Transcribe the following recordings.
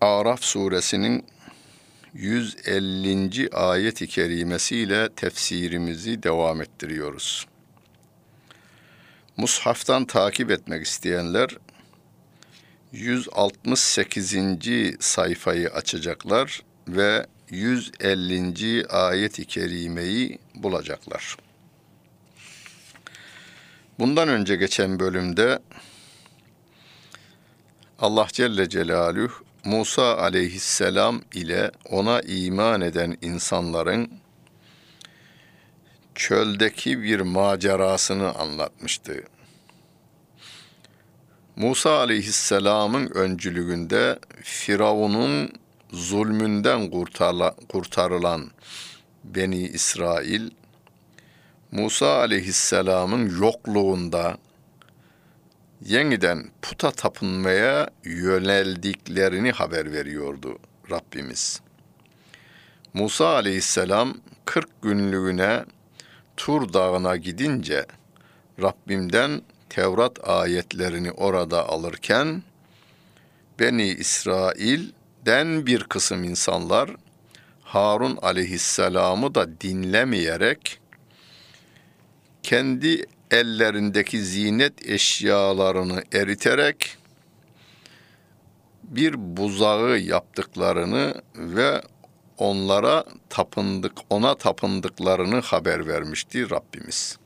Araf suresinin 150. ayet-i kerimesiyle tefsirimizi devam ettiriyoruz. Mushaftan takip etmek isteyenler 168. sayfayı açacaklar ve 150. ayet-i kerimeyi bulacaklar. Bundan önce geçen bölümde Allah Celle Celaluhu Musa aleyhisselam ile ona iman eden insanların çöldeki bir macerasını anlatmıştı. Musa aleyhisselamın öncülüğünde Firavun'un zulmünden kurtarılan Beni İsrail, Musa aleyhisselamın yokluğunda yeniden puta tapınmaya yöneldiklerini haber veriyordu Rabbimiz. Musa aleyhisselam 40 günlüğüne Tur Dağı'na gidince Rabbimden Tevrat ayetlerini orada alırken Beni İsrail'den bir kısım insanlar Harun aleyhisselamı da dinlemeyerek kendi ellerindeki zinet eşyalarını eriterek bir buzağı yaptıklarını ve onlara tapındık, ona tapındıklarını haber vermişti Rabbimiz.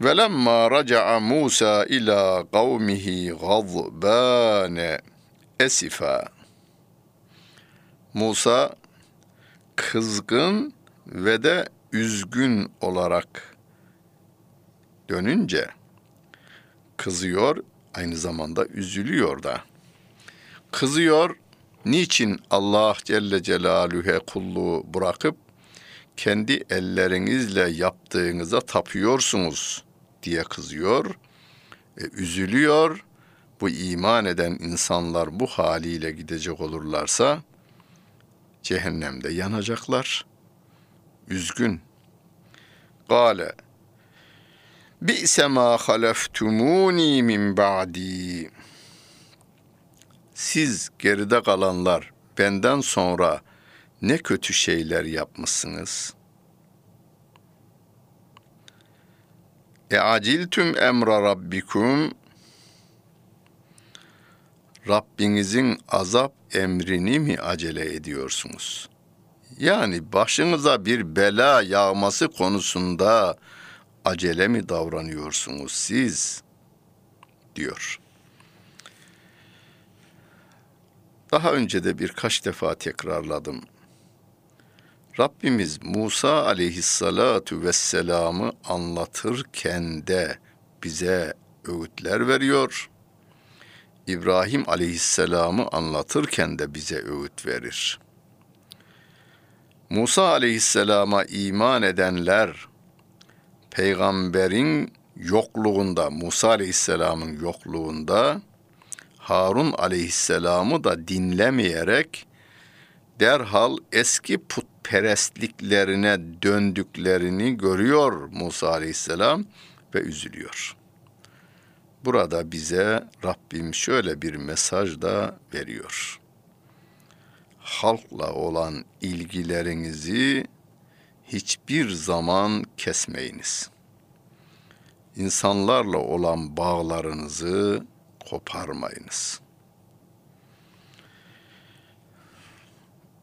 Velemma raca'a Musa ila kavmihi gazbane esifa. Musa kızgın ve de üzgün olarak dönünce kızıyor, aynı zamanda üzülüyor da. Kızıyor, niçin Allah Celle Celaluhu'ya kulluğu bırakıp kendi ellerinizle yaptığınıza tapıyorsunuz diye kızıyor, e, üzülüyor. Bu iman eden insanlar bu haliyle gidecek olurlarsa cehennemde yanacaklar. Üzgün. Gale Bi'se ma haleftumuni min ba'di. Siz geride kalanlar benden sonra ne kötü şeyler yapmışsınız. E aciltüm emra rabbikum Rabbinizin azap emrini mi acele ediyorsunuz? Yani başınıza bir bela yağması konusunda acele mi davranıyorsunuz siz? diyor. Daha önce de birkaç defa tekrarladım. Rabbimiz Musa aleyhissalatu vesselam'ı anlatırken de bize öğütler veriyor. İbrahim aleyhisselam'ı anlatırken de bize öğüt verir. Musa aleyhisselama iman edenler peygamberin yokluğunda, Musa Aleyhisselam'ın yokluğunda Harun Aleyhisselam'ı da dinlemeyerek derhal eski putperestliklerine döndüklerini görüyor Musa Aleyhisselam ve üzülüyor. Burada bize Rabbim şöyle bir mesaj da veriyor. Halkla olan ilgilerinizi hiçbir zaman kesmeyiniz. İnsanlarla olan bağlarınızı koparmayınız.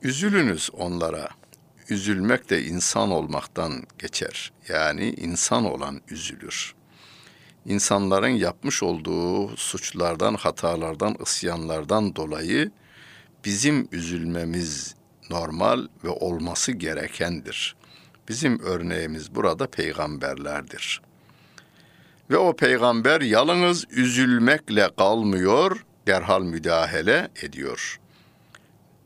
Üzülünüz onlara. Üzülmek de insan olmaktan geçer. Yani insan olan üzülür. İnsanların yapmış olduğu suçlardan, hatalardan, isyanlardan dolayı bizim üzülmemiz normal ve olması gerekendir. Bizim örneğimiz burada peygamberlerdir. Ve o peygamber yalnız üzülmekle kalmıyor, derhal müdahale ediyor.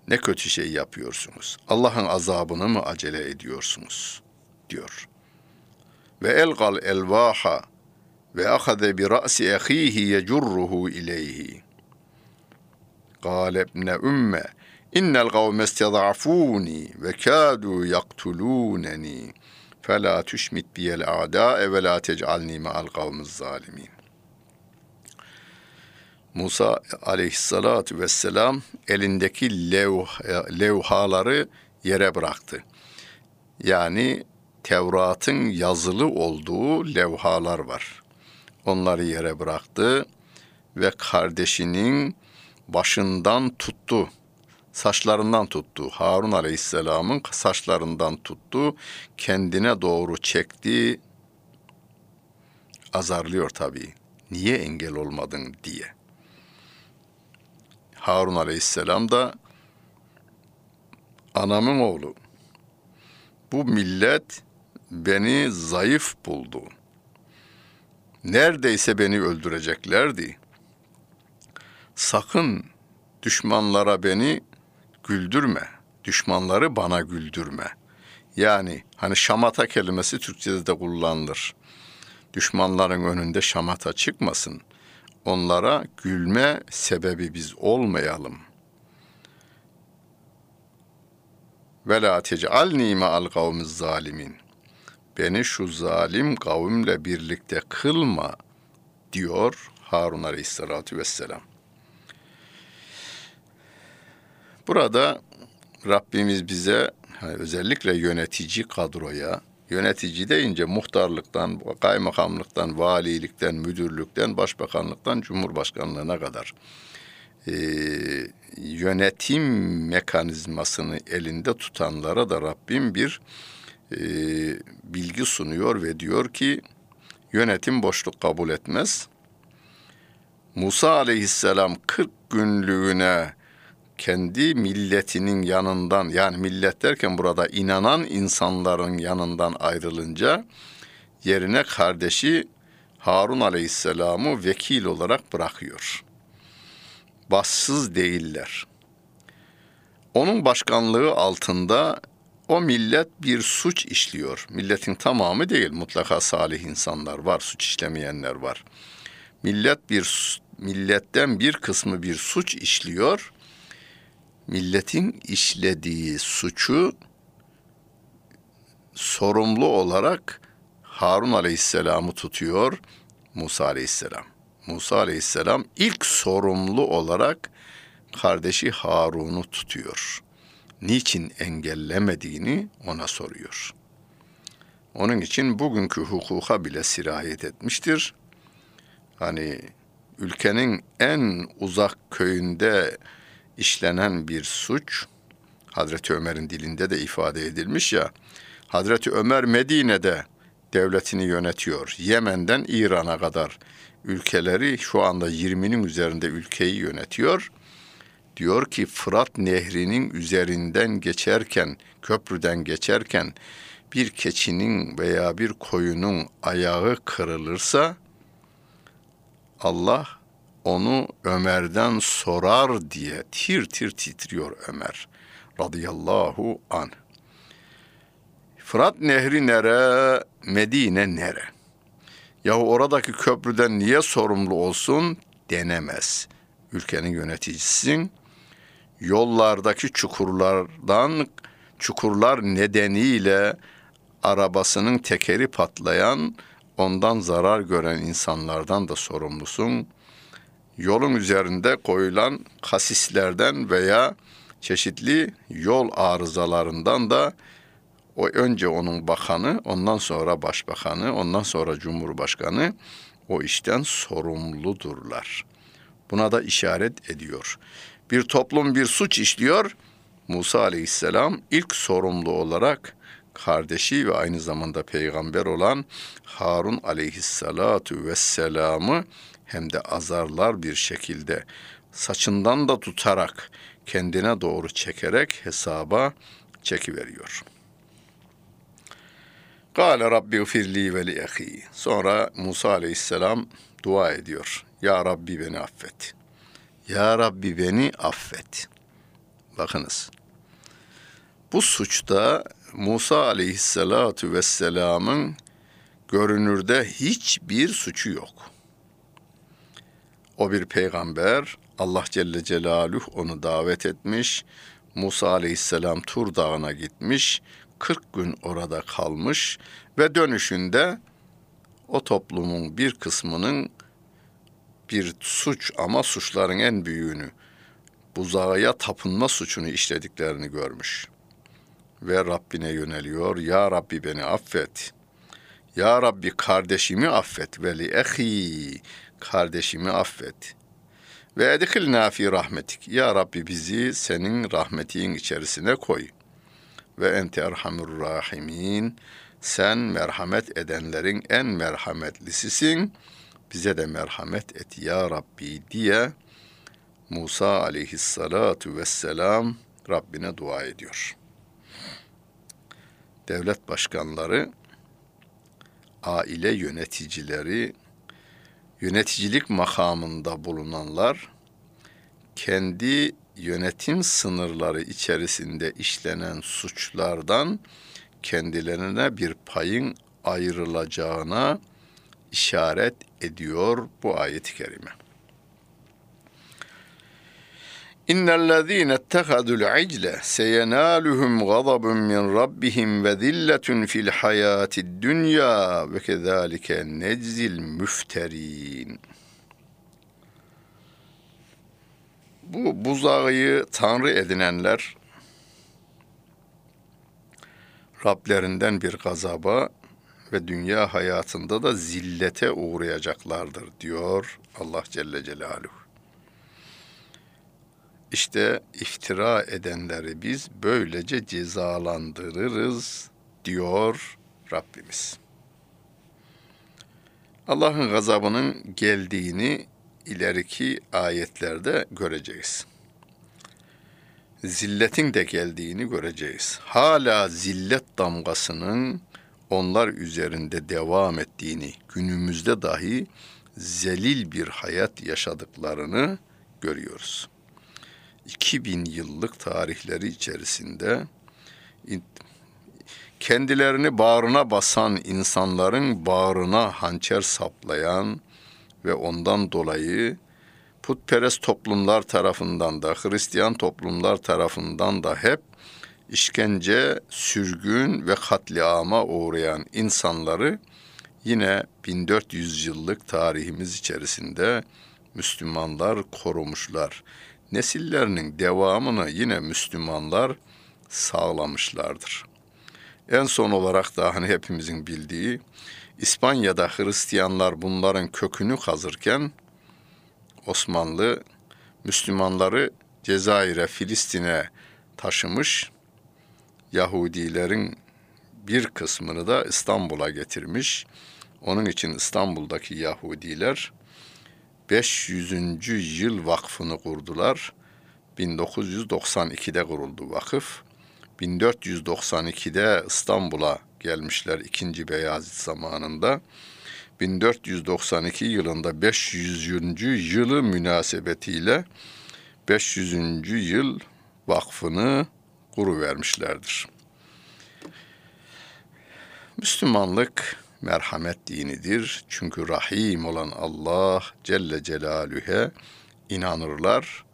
Ne kötü şey yapıyorsunuz. Allah'ın azabını mı acele ediyorsunuz? diyor. Ve elgal elvaha ve ahade bi ra'si ahihi yecurruhu ileyhi innel kavme istezafuni ve kadu yaktuluneni fe la tüşmit biyel a'da e ve la tec'alni ma'al kavmiz zalimin. Musa aleyhissalatü vesselam elindeki levh, levhaları yere bıraktı. Yani Tevrat'ın yazılı olduğu levhalar var. Onları yere bıraktı ve kardeşinin başından tuttu. Saçlarından tuttu. Harun Aleyhisselam'ın saçlarından tuttu. Kendine doğru çekti. Azarlıyor tabii. Niye engel olmadın diye. Harun Aleyhisselam da anamın oğlu. Bu millet beni zayıf buldu. Neredeyse beni öldüreceklerdi. Sakın düşmanlara beni güldürme. Düşmanları bana güldürme. Yani hani şamata kelimesi Türkçe'de de kullanılır. Düşmanların önünde şamata çıkmasın. Onlara gülme sebebi biz olmayalım. Ve la tec'alni ma'al kavmiz zalimin. Beni şu zalim kavimle birlikte kılma diyor Harun Aleyhisselatü Vesselam. Burada Rabbimiz bize özellikle yönetici kadroya, yönetici deyince muhtarlıktan, kaymakamlıktan, valilikten, müdürlükten, başbakanlıktan, cumhurbaşkanlığına kadar e, yönetim mekanizmasını elinde tutanlara da Rabbim bir e, bilgi sunuyor ve diyor ki yönetim boşluk kabul etmez. Musa aleyhisselam 40 günlüğüne kendi milletinin yanından yani millet derken burada inanan insanların yanından ayrılınca yerine kardeşi Harun Aleyhisselam'ı vekil olarak bırakıyor. Bassız değiller. Onun başkanlığı altında o millet bir suç işliyor. Milletin tamamı değil, mutlaka salih insanlar var, suç işlemeyenler var. Millet bir milletten bir kısmı bir suç işliyor milletin işlediği suçu sorumlu olarak Harun Aleyhisselam'ı tutuyor Musa Aleyhisselam. Musa Aleyhisselam ilk sorumlu olarak kardeşi Harun'u tutuyor. Niçin engellemediğini ona soruyor. Onun için bugünkü hukuka bile sirayet etmiştir. Hani ülkenin en uzak köyünde işlenen bir suç Hazreti Ömer'in dilinde de ifade edilmiş ya. Hazreti Ömer Medine'de devletini yönetiyor. Yemen'den İran'a kadar ülkeleri şu anda 20'nin üzerinde ülkeyi yönetiyor. Diyor ki Fırat Nehri'nin üzerinden geçerken, köprüden geçerken bir keçinin veya bir koyunun ayağı kırılırsa Allah onu Ömer'den sorar diye tir tir titriyor Ömer radıyallahu an. Fırat Nehri nere, Medine nere? Yahu oradaki köprüden niye sorumlu olsun denemez. Ülkenin yöneticisisin. Yollardaki çukurlardan, çukurlar nedeniyle arabasının tekeri patlayan, ondan zarar gören insanlardan da sorumlusun yolun üzerinde koyulan kasislerden veya çeşitli yol arızalarından da o önce onun bakanı, ondan sonra başbakanı, ondan sonra cumhurbaşkanı o işten sorumludurlar. Buna da işaret ediyor. Bir toplum bir suç işliyor. Musa aleyhisselam ilk sorumlu olarak kardeşi ve aynı zamanda peygamber olan Harun aleyhissalatu vesselam'ı hem de azarlar bir şekilde saçından da tutarak kendine doğru çekerek hesaba çekiveriyor. Kale Rabbi firli ve li ehi. Sonra Musa aleyhisselam dua ediyor. Ya Rabbi beni affet. Ya Rabbi beni affet. Bakınız. Bu suçta Musa aleyhissalatu vesselamın görünürde hiçbir suçu yok. O bir peygamber, Allah Celle Celaluhu onu davet etmiş. Musa aleyhisselam Tur Dağı'na gitmiş. 40 gün orada kalmış ve dönüşünde o toplumun bir kısmının bir suç ama suçların en büyüğünü buzağıya tapınma suçunu işlediklerini görmüş. Ve Rabbine yöneliyor. Ya Rabbi beni affet. Ya Rabbi kardeşimi affet. Veli ehi kardeşimi affet. Ve edhilna fi rahmetik. Ya Rabbi bizi senin rahmetin içerisine koy. Ve ente erhamur rahimin. Sen merhamet edenlerin en merhametlisisin. Bize de merhamet et ya Rabbi diye Musa aleyhissalatu vesselam Rabbine dua ediyor. Devlet başkanları, aile yöneticileri, yöneticilik makamında bulunanlar kendi yönetim sınırları içerisinde işlenen suçlardan kendilerine bir payın ayrılacağına işaret ediyor bu ayet-i kerime. İnnellezîne ettehadul icle seyenaluhum gazabun min rabbihim ve zilletun fil hayatid dünya ve kezalike neczil müfterin. Bu buzağıyı tanrı edinenler Rablerinden bir gazaba ve dünya hayatında da zillete uğrayacaklardır diyor Allah Celle Celaluhu. İşte iftira edenleri biz böylece cezalandırırız diyor Rabbimiz. Allah'ın gazabının geldiğini ileriki ayetlerde göreceğiz. Zilletin de geldiğini göreceğiz. Hala zillet damgasının onlar üzerinde devam ettiğini, günümüzde dahi zelil bir hayat yaşadıklarını görüyoruz. 2000 yıllık tarihleri içerisinde kendilerini bağrına basan insanların bağrına hançer saplayan ve ondan dolayı putperest toplumlar tarafından da Hristiyan toplumlar tarafından da hep işkence, sürgün ve katliama uğrayan insanları yine 1400 yıllık tarihimiz içerisinde Müslümanlar korumuşlar. Nesillerinin devamını yine Müslümanlar sağlamışlardır. En son olarak da hani hepimizin bildiği İspanya'da Hristiyanlar bunların kökünü kazırken Osmanlı Müslümanları Cezayir'e, Filistin'e taşımış Yahudilerin bir kısmını da İstanbul'a getirmiş. Onun için İstanbul'daki Yahudiler 500. yıl vakfını kurdular. 1992'de kuruldu vakıf. 1492'de İstanbul'a gelmişler 2. Beyazıt zamanında. 1492 yılında 500. yılı münasebetiyle 500. yıl vakfını kuru vermişlerdir. Müslümanlık merhamet dinidir. Çünkü Rahim olan Allah Celle Celaluhu'ya inanırlar.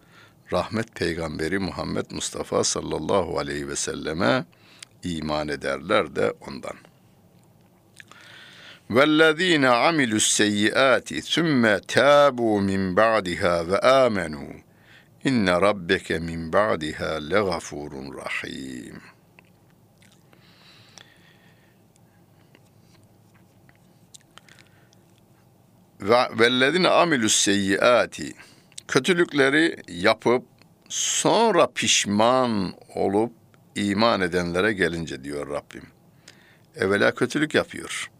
Rahmet peygamberi Muhammed Mustafa sallallahu aleyhi ve selleme iman ederler de ondan. وَالَّذ۪ينَ عَمِلُوا السَّيِّئَاتِ ثُمَّ تَابُوا مِنْ بَعْدِهَا وَآمَنُوا İnne rabbeke min ba'diha legafurun rahim. Ve vellezine amilus seyyiati kötülükleri yapıp sonra pişman olup iman edenlere gelince diyor Rabbim. Evvela kötülük yapıyor.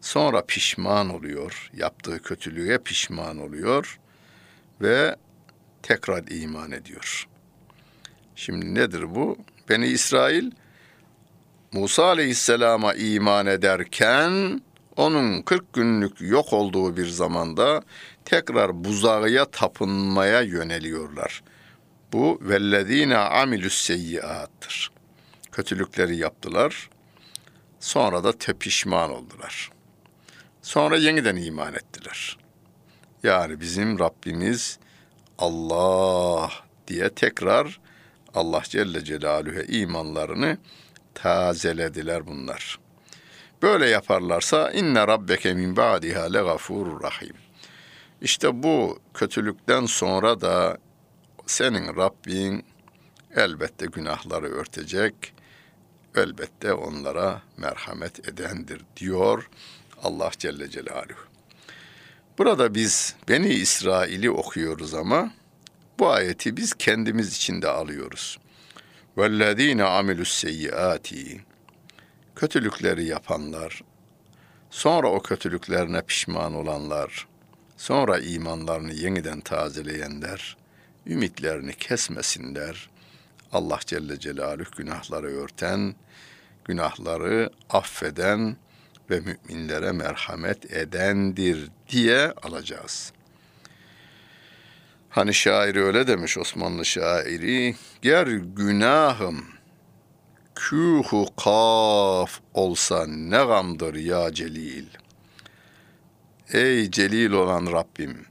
Sonra pişman oluyor. Yaptığı kötülüğe pişman oluyor ve tekrar iman ediyor. Şimdi nedir bu? Beni İsrail Musa Aleyhisselam'a iman ederken onun 40 günlük yok olduğu bir zamanda tekrar buzağıya tapınmaya yöneliyorlar. Bu vellezine amilüs seyyiattır. Kötülükleri yaptılar. Sonra da tepişman oldular. Sonra yeniden iman ettiler. Yani bizim Rabbimiz Allah diye tekrar Allah Celle Celaluhu'ya imanlarını tazelediler bunlar. Böyle yaparlarsa inne rabbeke min ba'diha legafurur rahim. İşte bu kötülükten sonra da senin Rabbin elbette günahları örtecek, elbette onlara merhamet edendir diyor Allah Celle Celaluhu. Burada biz Beni İsrail'i okuyoruz ama bu ayeti biz kendimiz için de alıyoruz. وَالَّذ۪ينَ عَمِلُوا السَّيِّئَاتِ Kötülükleri yapanlar, sonra o kötülüklerine pişman olanlar, sonra imanlarını yeniden tazeleyenler, ümitlerini kesmesinler. Allah Celle Celaluhu günahları örten, günahları affeden ve müminlere merhamet edendir diye alacağız. Hani şairi öyle demiş Osmanlı şairi, ger günahım kühu kaf olsa ne gamdır ya celil. Ey celil olan Rabbim,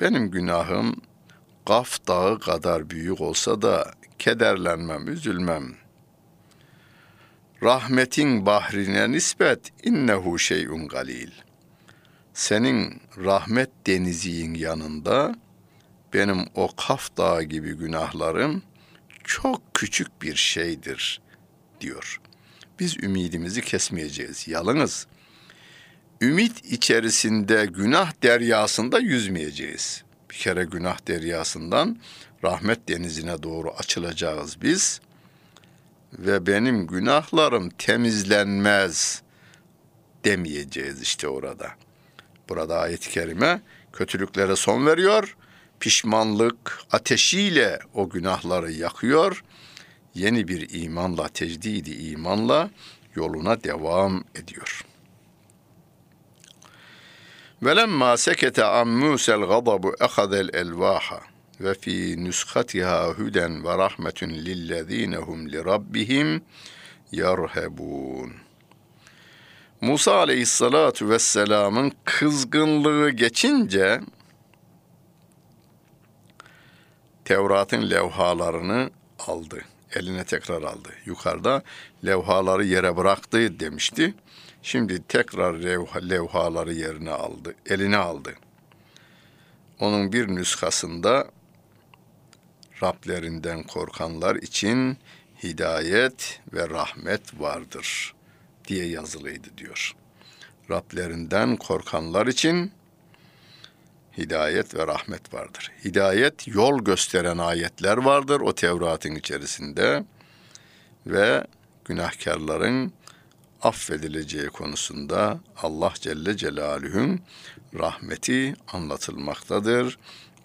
benim günahım Kaf dağı kadar büyük olsa da kederlenmem, üzülmem. Rahmetin bahrine nispet innehu şeyun galil. Senin rahmet deniziğin yanında benim o Kaf dağı gibi günahlarım çok küçük bir şeydir diyor. Biz ümidimizi kesmeyeceğiz. Yalınız. Ümit içerisinde günah deryasında yüzmeyeceğiz bir kere günah deryasından rahmet denizine doğru açılacağız biz ve benim günahlarım temizlenmez demeyeceğiz işte orada. Burada ayet-i kerime kötülüklere son veriyor. Pişmanlık ateşiyle o günahları yakıyor. Yeni bir imanla, tecdidi imanla yoluna devam ediyor.'' Velemma sekete an Musa'l gadabu ehadel elvaha ve fi nuskatiha huden ve rahmetun lilladinehum li rabbihim yerhebun. Musa aleyhissalatu vesselamın kızgınlığı geçince Tevrat'ın levhalarını aldı. Eline tekrar aldı. Yukarıda levhaları yere bıraktı demişti. Şimdi tekrar levha, levhaları yerine aldı, eline aldı. Onun bir nüshasında Rablerinden korkanlar için hidayet ve rahmet vardır diye yazılıydı diyor. Rablerinden korkanlar için hidayet ve rahmet vardır. Hidayet yol gösteren ayetler vardır o Tevrat'ın içerisinde ve günahkarların affedileceği konusunda Allah Celle Celaluhu'nun rahmeti anlatılmaktadır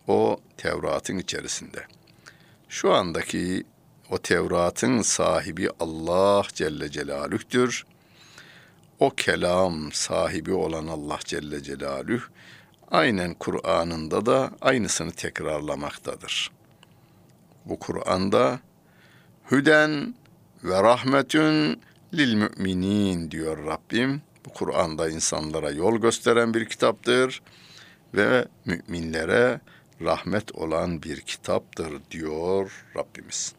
o Tevrat'ın içerisinde. Şu andaki o Tevrat'ın sahibi Allah Celle Celaluh'tür. O kelam sahibi olan Allah Celle Celaluhu aynen Kur'an'ında da aynısını tekrarlamaktadır. Bu Kur'an'da hüden ve rahmetün lil müminin diyor Rabbim. Bu Kur'an'da insanlara yol gösteren bir kitaptır ve müminlere rahmet olan bir kitaptır diyor Rabbimiz.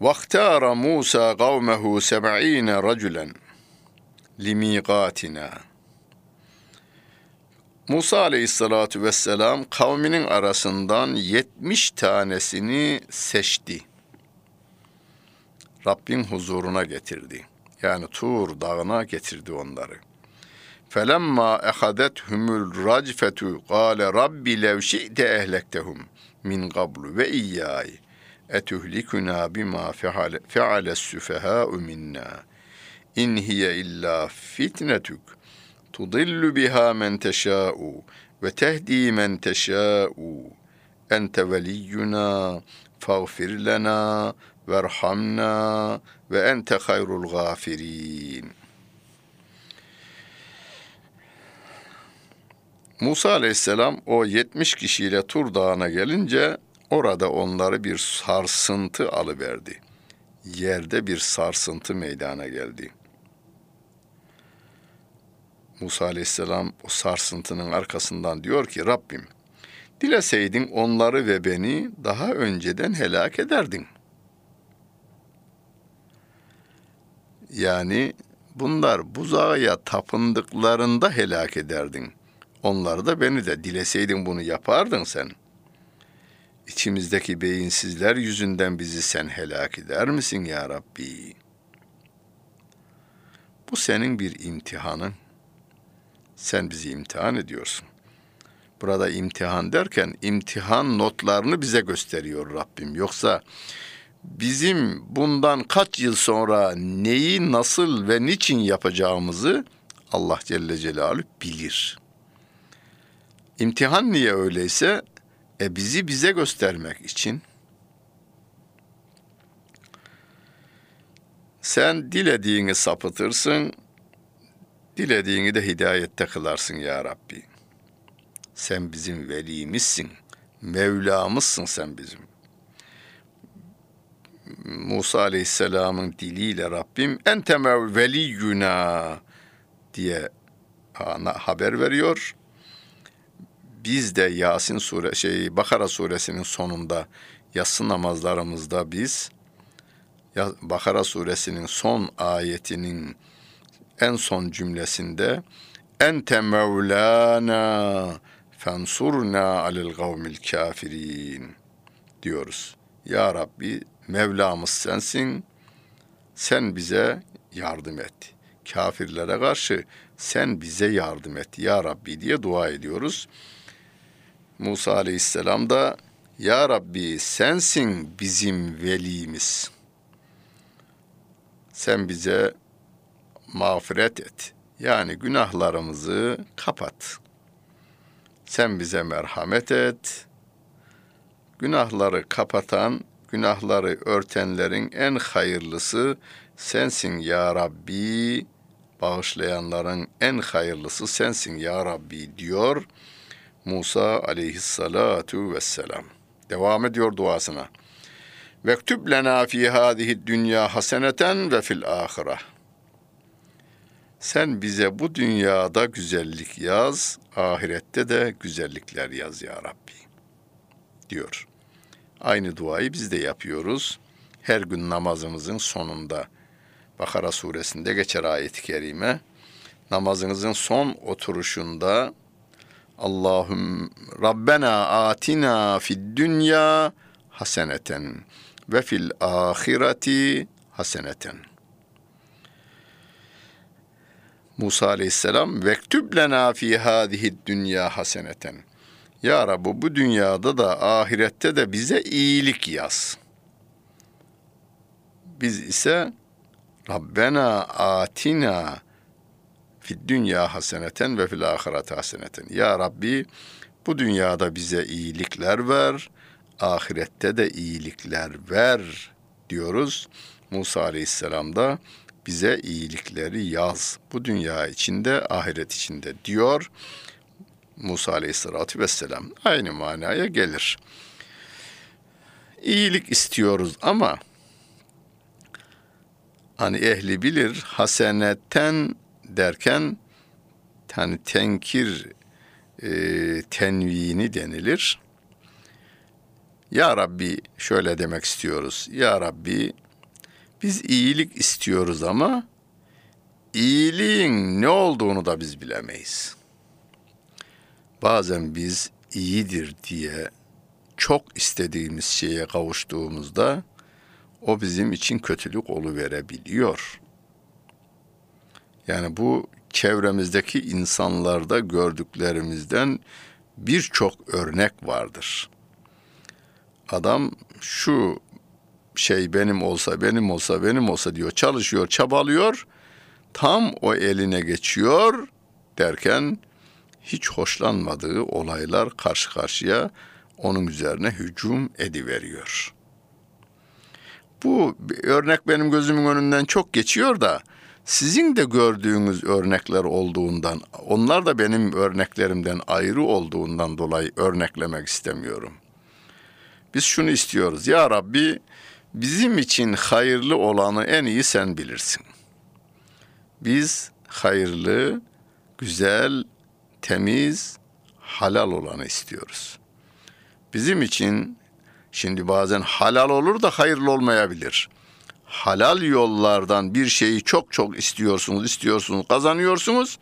Vaktara Musa kavmehu seb'ine raculen limiqatina. Musa aleyhissalatu vesselam kavminin arasından yetmiş tanesini seçti. Rabbin huzuruna getirdi. Yani Tur dağına getirdi onları. Felemma ehadethumul racfetu qale rabbi lev şi'te ehlektehum min qablu ve iyyai etuhlikuna bima feale süfehâ'u minna in hiye illa fitnetuk tudillu biha men teşâ'u ve tehdi men teşâ'u. Ente veliyyuna fagfir lena verhamna ve ente hayrul gafirin. Musa aleyhisselam o 70 kişiyle Tur Dağı'na gelince orada onları bir sarsıntı alıverdi. Yerde bir sarsıntı meydana geldi.'' Musa aleyhisselam o sarsıntının arkasından diyor ki Rabbim dileseydin onları ve beni daha önceden helak ederdin. Yani bunlar buzağa tapındıklarında helak ederdin. Onları da beni de dileseydin bunu yapardın sen. İçimizdeki beyinsizler yüzünden bizi sen helak eder misin ya Rabbi? Bu senin bir imtihanın. Sen bizi imtihan ediyorsun. Burada imtihan derken imtihan notlarını bize gösteriyor Rabbim. Yoksa bizim bundan kaç yıl sonra neyi nasıl ve niçin yapacağımızı Allah Celle Celaluhu bilir. İmtihan niye öyleyse? E bizi bize göstermek için. Sen dilediğini sapıtırsın, dilediğini de hidayette kılarsın ya Rabbi. Sen bizim velimizsin, Mevlamızsın sen bizim. Musa Aleyhisselam'ın diliyle Rabbim ente veliyyuna diye haber veriyor. Biz de Yasin sure şey Bakara suresinin sonunda yatsı namazlarımızda biz Bakara suresinin son ayetinin en son cümlesinde ente mevlana fensurna alel gavmil kafirin diyoruz. Ya Rabbi Mevlamız sensin. Sen bize yardım et. Kafirlere karşı sen bize yardım et ya Rabbi diye dua ediyoruz. Musa Aleyhisselam da Ya Rabbi sensin bizim velimiz. Sen bize mağfiret et. Yani günahlarımızı kapat. Sen bize merhamet et. Günahları kapatan günahları örtenlerin en hayırlısı sensin ya Rabbi. Bağışlayanların en hayırlısı sensin ya Rabbi diyor Musa aleyhissalatu vesselam. Devam ediyor duasına. Vektüb lena fi hadihi dünya haseneten ve fil ahire. Sen bize bu dünyada güzellik yaz, ahirette de güzellikler yaz ya Rabbi. Diyor. Aynı duayı biz de yapıyoruz. Her gün namazımızın sonunda. Bakara suresinde geçer ayet-i kerime. Namazınızın son oturuşunda Allahum Rabbena atina fid dünya haseneten ve fil ahireti haseneten. Musa aleyhisselam vektüb lena fi hadihi dünya haseneten. Ya Rabbi bu dünyada da ahirette de bize iyilik yaz. Biz ise Rabbena atina fid dünya haseneten ve fil ahirete haseneten. Ya Rabbi bu dünyada bize iyilikler ver, ahirette de iyilikler ver diyoruz. Musa Aleyhisselam da bize iyilikleri yaz. Bu dünya içinde, ahiret içinde diyor. Musa Aleyhisselatü Vesselam aynı manaya gelir. İyilik istiyoruz ama hani ehli bilir haseneten derken hani tenkir e, tenvini denilir. Ya Rabbi şöyle demek istiyoruz. Ya Rabbi biz iyilik istiyoruz ama iyiliğin ne olduğunu da biz bilemeyiz. Bazen biz iyidir diye çok istediğimiz şeye kavuştuğumuzda o bizim için kötülük verebiliyor. Yani bu çevremizdeki insanlarda gördüklerimizden birçok örnek vardır. Adam şu şey benim olsa, benim olsa, benim olsa diyor. Çalışıyor, çabalıyor. Tam o eline geçiyor derken hiç hoşlanmadığı olaylar karşı karşıya onun üzerine hücum ediveriyor. Bu örnek benim gözümün önünden çok geçiyor da sizin de gördüğünüz örnekler olduğundan, onlar da benim örneklerimden ayrı olduğundan dolayı örneklemek istemiyorum. Biz şunu istiyoruz. Ya Rabbi bizim için hayırlı olanı en iyi sen bilirsin. Biz hayırlı, güzel, temiz, halal olanı istiyoruz. Bizim için şimdi bazen halal olur da hayırlı olmayabilir. Halal yollardan bir şeyi çok çok istiyorsunuz, istiyorsunuz, kazanıyorsunuz.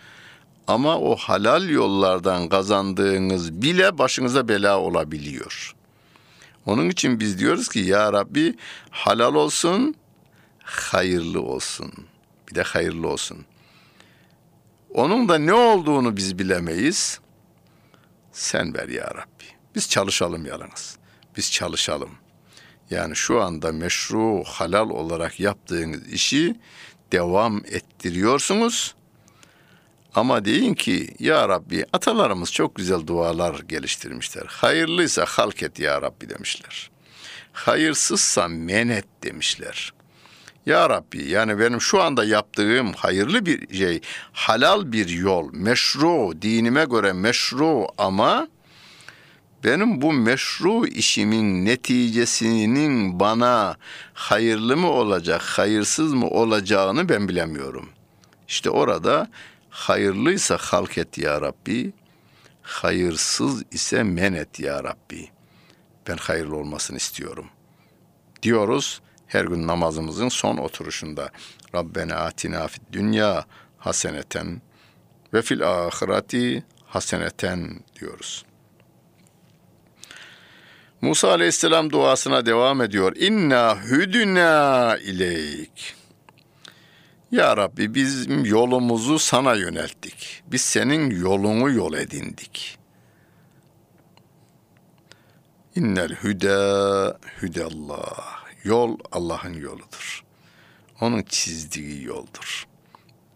Ama o halal yollardan kazandığınız bile başınıza bela olabiliyor. Onun için biz diyoruz ki ya Rabbi halal olsun, hayırlı olsun. Bir de hayırlı olsun. Onun da ne olduğunu biz bilemeyiz. Sen ver ya Rabbi. Biz çalışalım yalnız. Biz çalışalım. Yani şu anda meşru, halal olarak yaptığınız işi devam ettiriyorsunuz. Ama deyin ki ya Rabbi atalarımız çok güzel dualar geliştirmişler. Hayırlıysa halk et ya Rabbi demişler. Hayırsızsa menet demişler. Ya Rabbi yani benim şu anda yaptığım hayırlı bir şey, halal bir yol, meşru, dinime göre meşru ama benim bu meşru işimin neticesinin bana hayırlı mı olacak, hayırsız mı olacağını ben bilemiyorum. İşte orada hayırlıysa halk et ya Rabbi, hayırsız ise men et ya Rabbi. Ben hayırlı olmasını istiyorum. Diyoruz her gün namazımızın son oturuşunda. Rabbena atina fid dünya haseneten ve fil ahireti haseneten diyoruz. Musa aleyhisselam duasına devam ediyor. İnna hüdüna ileyk. Ya Rabbi bizim yolumuzu sana yönelttik. Biz senin yolunu yol edindik. İnnel hüda hüdallah. Yol Allah'ın yoludur. Onun çizdiği yoldur.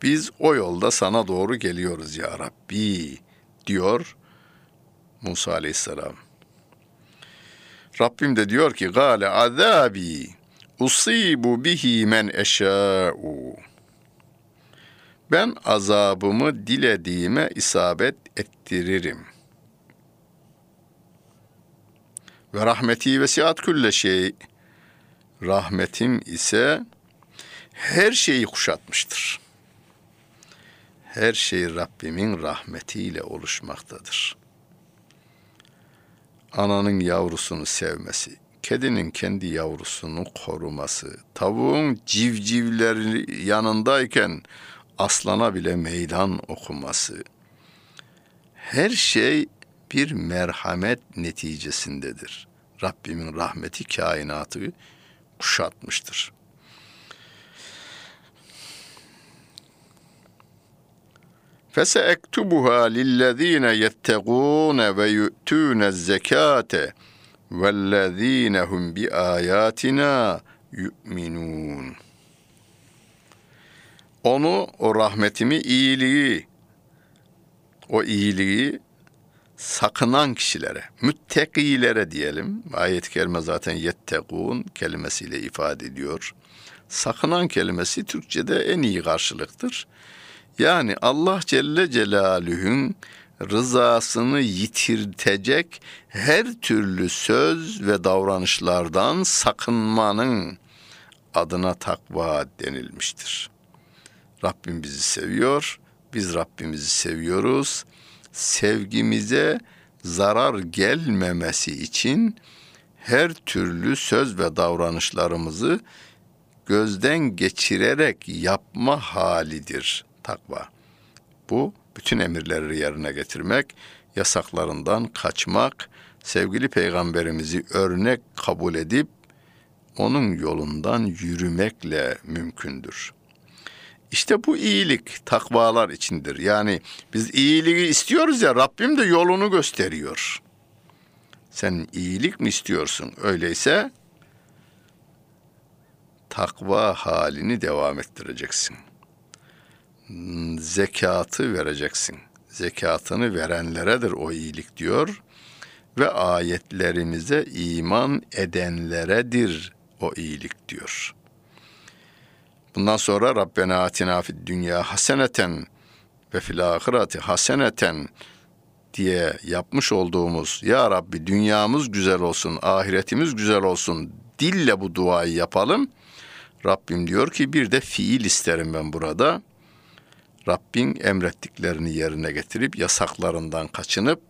Biz o yolda sana doğru geliyoruz ya Rabbi diyor Musa aleyhisselam. Rabbim de diyor ki gale azabi usibu bihi men eşâ'u. Ben azabımı dilediğime isabet ettiririm. Ve rahmeti vesiat külle şey. Rahmetim ise her şeyi kuşatmıştır. Her şey Rabbimin rahmetiyle oluşmaktadır.'' ananın yavrusunu sevmesi, kedinin kendi yavrusunu koruması, tavuğun civcivleri yanındayken aslana bile meydan okuması. Her şey bir merhamet neticesindedir. Rabbimin rahmeti kainatı kuşatmıştır. Fese ektubuha lillezine yettegûne ve yu'tûne zekâte vellezîne hum bi âyâtinâ yu'minûn.'' Onu, o rahmetimi, iyiliği, o iyiliği sakınan kişilere, müttekilere diyelim. Ayet-i kerime zaten yettekun kelimesiyle ifade ediyor. Sakınan kelimesi Türkçe'de en iyi karşılıktır. Yani Allah Celle Celaluhu'nun rızasını yitirtecek her türlü söz ve davranışlardan sakınmanın adına takva denilmiştir. Rabbim bizi seviyor, biz Rabbimizi seviyoruz. Sevgimize zarar gelmemesi için her türlü söz ve davranışlarımızı gözden geçirerek yapma halidir takva. Bu bütün emirleri yerine getirmek, yasaklarından kaçmak, sevgili peygamberimizi örnek kabul edip onun yolundan yürümekle mümkündür. İşte bu iyilik takvalar içindir. Yani biz iyiliği istiyoruz ya Rabbim de yolunu gösteriyor. Sen iyilik mi istiyorsun? Öyleyse takva halini devam ettireceksin.'' zekatı vereceksin. Zekatını verenleredir o iyilik diyor ve ayetlerimize iman edenleredir o iyilik diyor. Bundan sonra Rabbena atina fid dünya haseneten ve fil ahireti haseneten diye yapmış olduğumuz Ya Rabbi dünyamız güzel olsun, ahiretimiz güzel olsun dille bu duayı yapalım. Rabbim diyor ki bir de fiil isterim ben burada. Rabbin emrettiklerini yerine getirip yasaklarından kaçınıp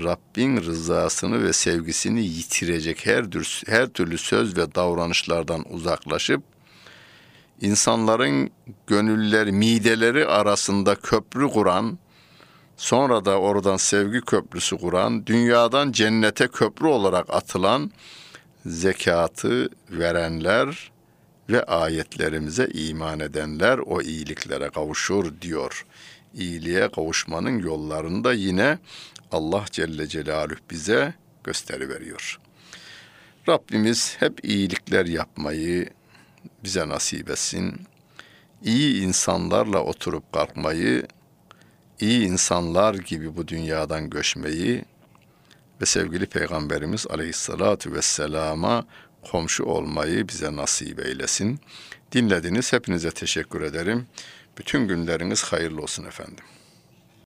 Rabbin rızasını ve sevgisini yitirecek her, her türlü söz ve davranışlardan uzaklaşıp insanların gönülleri, mideleri arasında köprü kuran, sonra da oradan sevgi köprüsü kuran, dünyadan cennete köprü olarak atılan zekatı verenler ve ayetlerimize iman edenler o iyiliklere kavuşur diyor. İyiliğe kavuşmanın yollarını da yine Allah Celle Celaluhu bize gösteri veriyor. Rabbimiz hep iyilikler yapmayı bize nasip etsin. İyi insanlarla oturup kalkmayı, iyi insanlar gibi bu dünyadan göçmeyi ve sevgili Peygamberimiz Aleyhisselatü Vesselam'a komşu olmayı bize nasip eylesin. Dinlediniz. Hepinize teşekkür ederim. Bütün günleriniz hayırlı olsun efendim.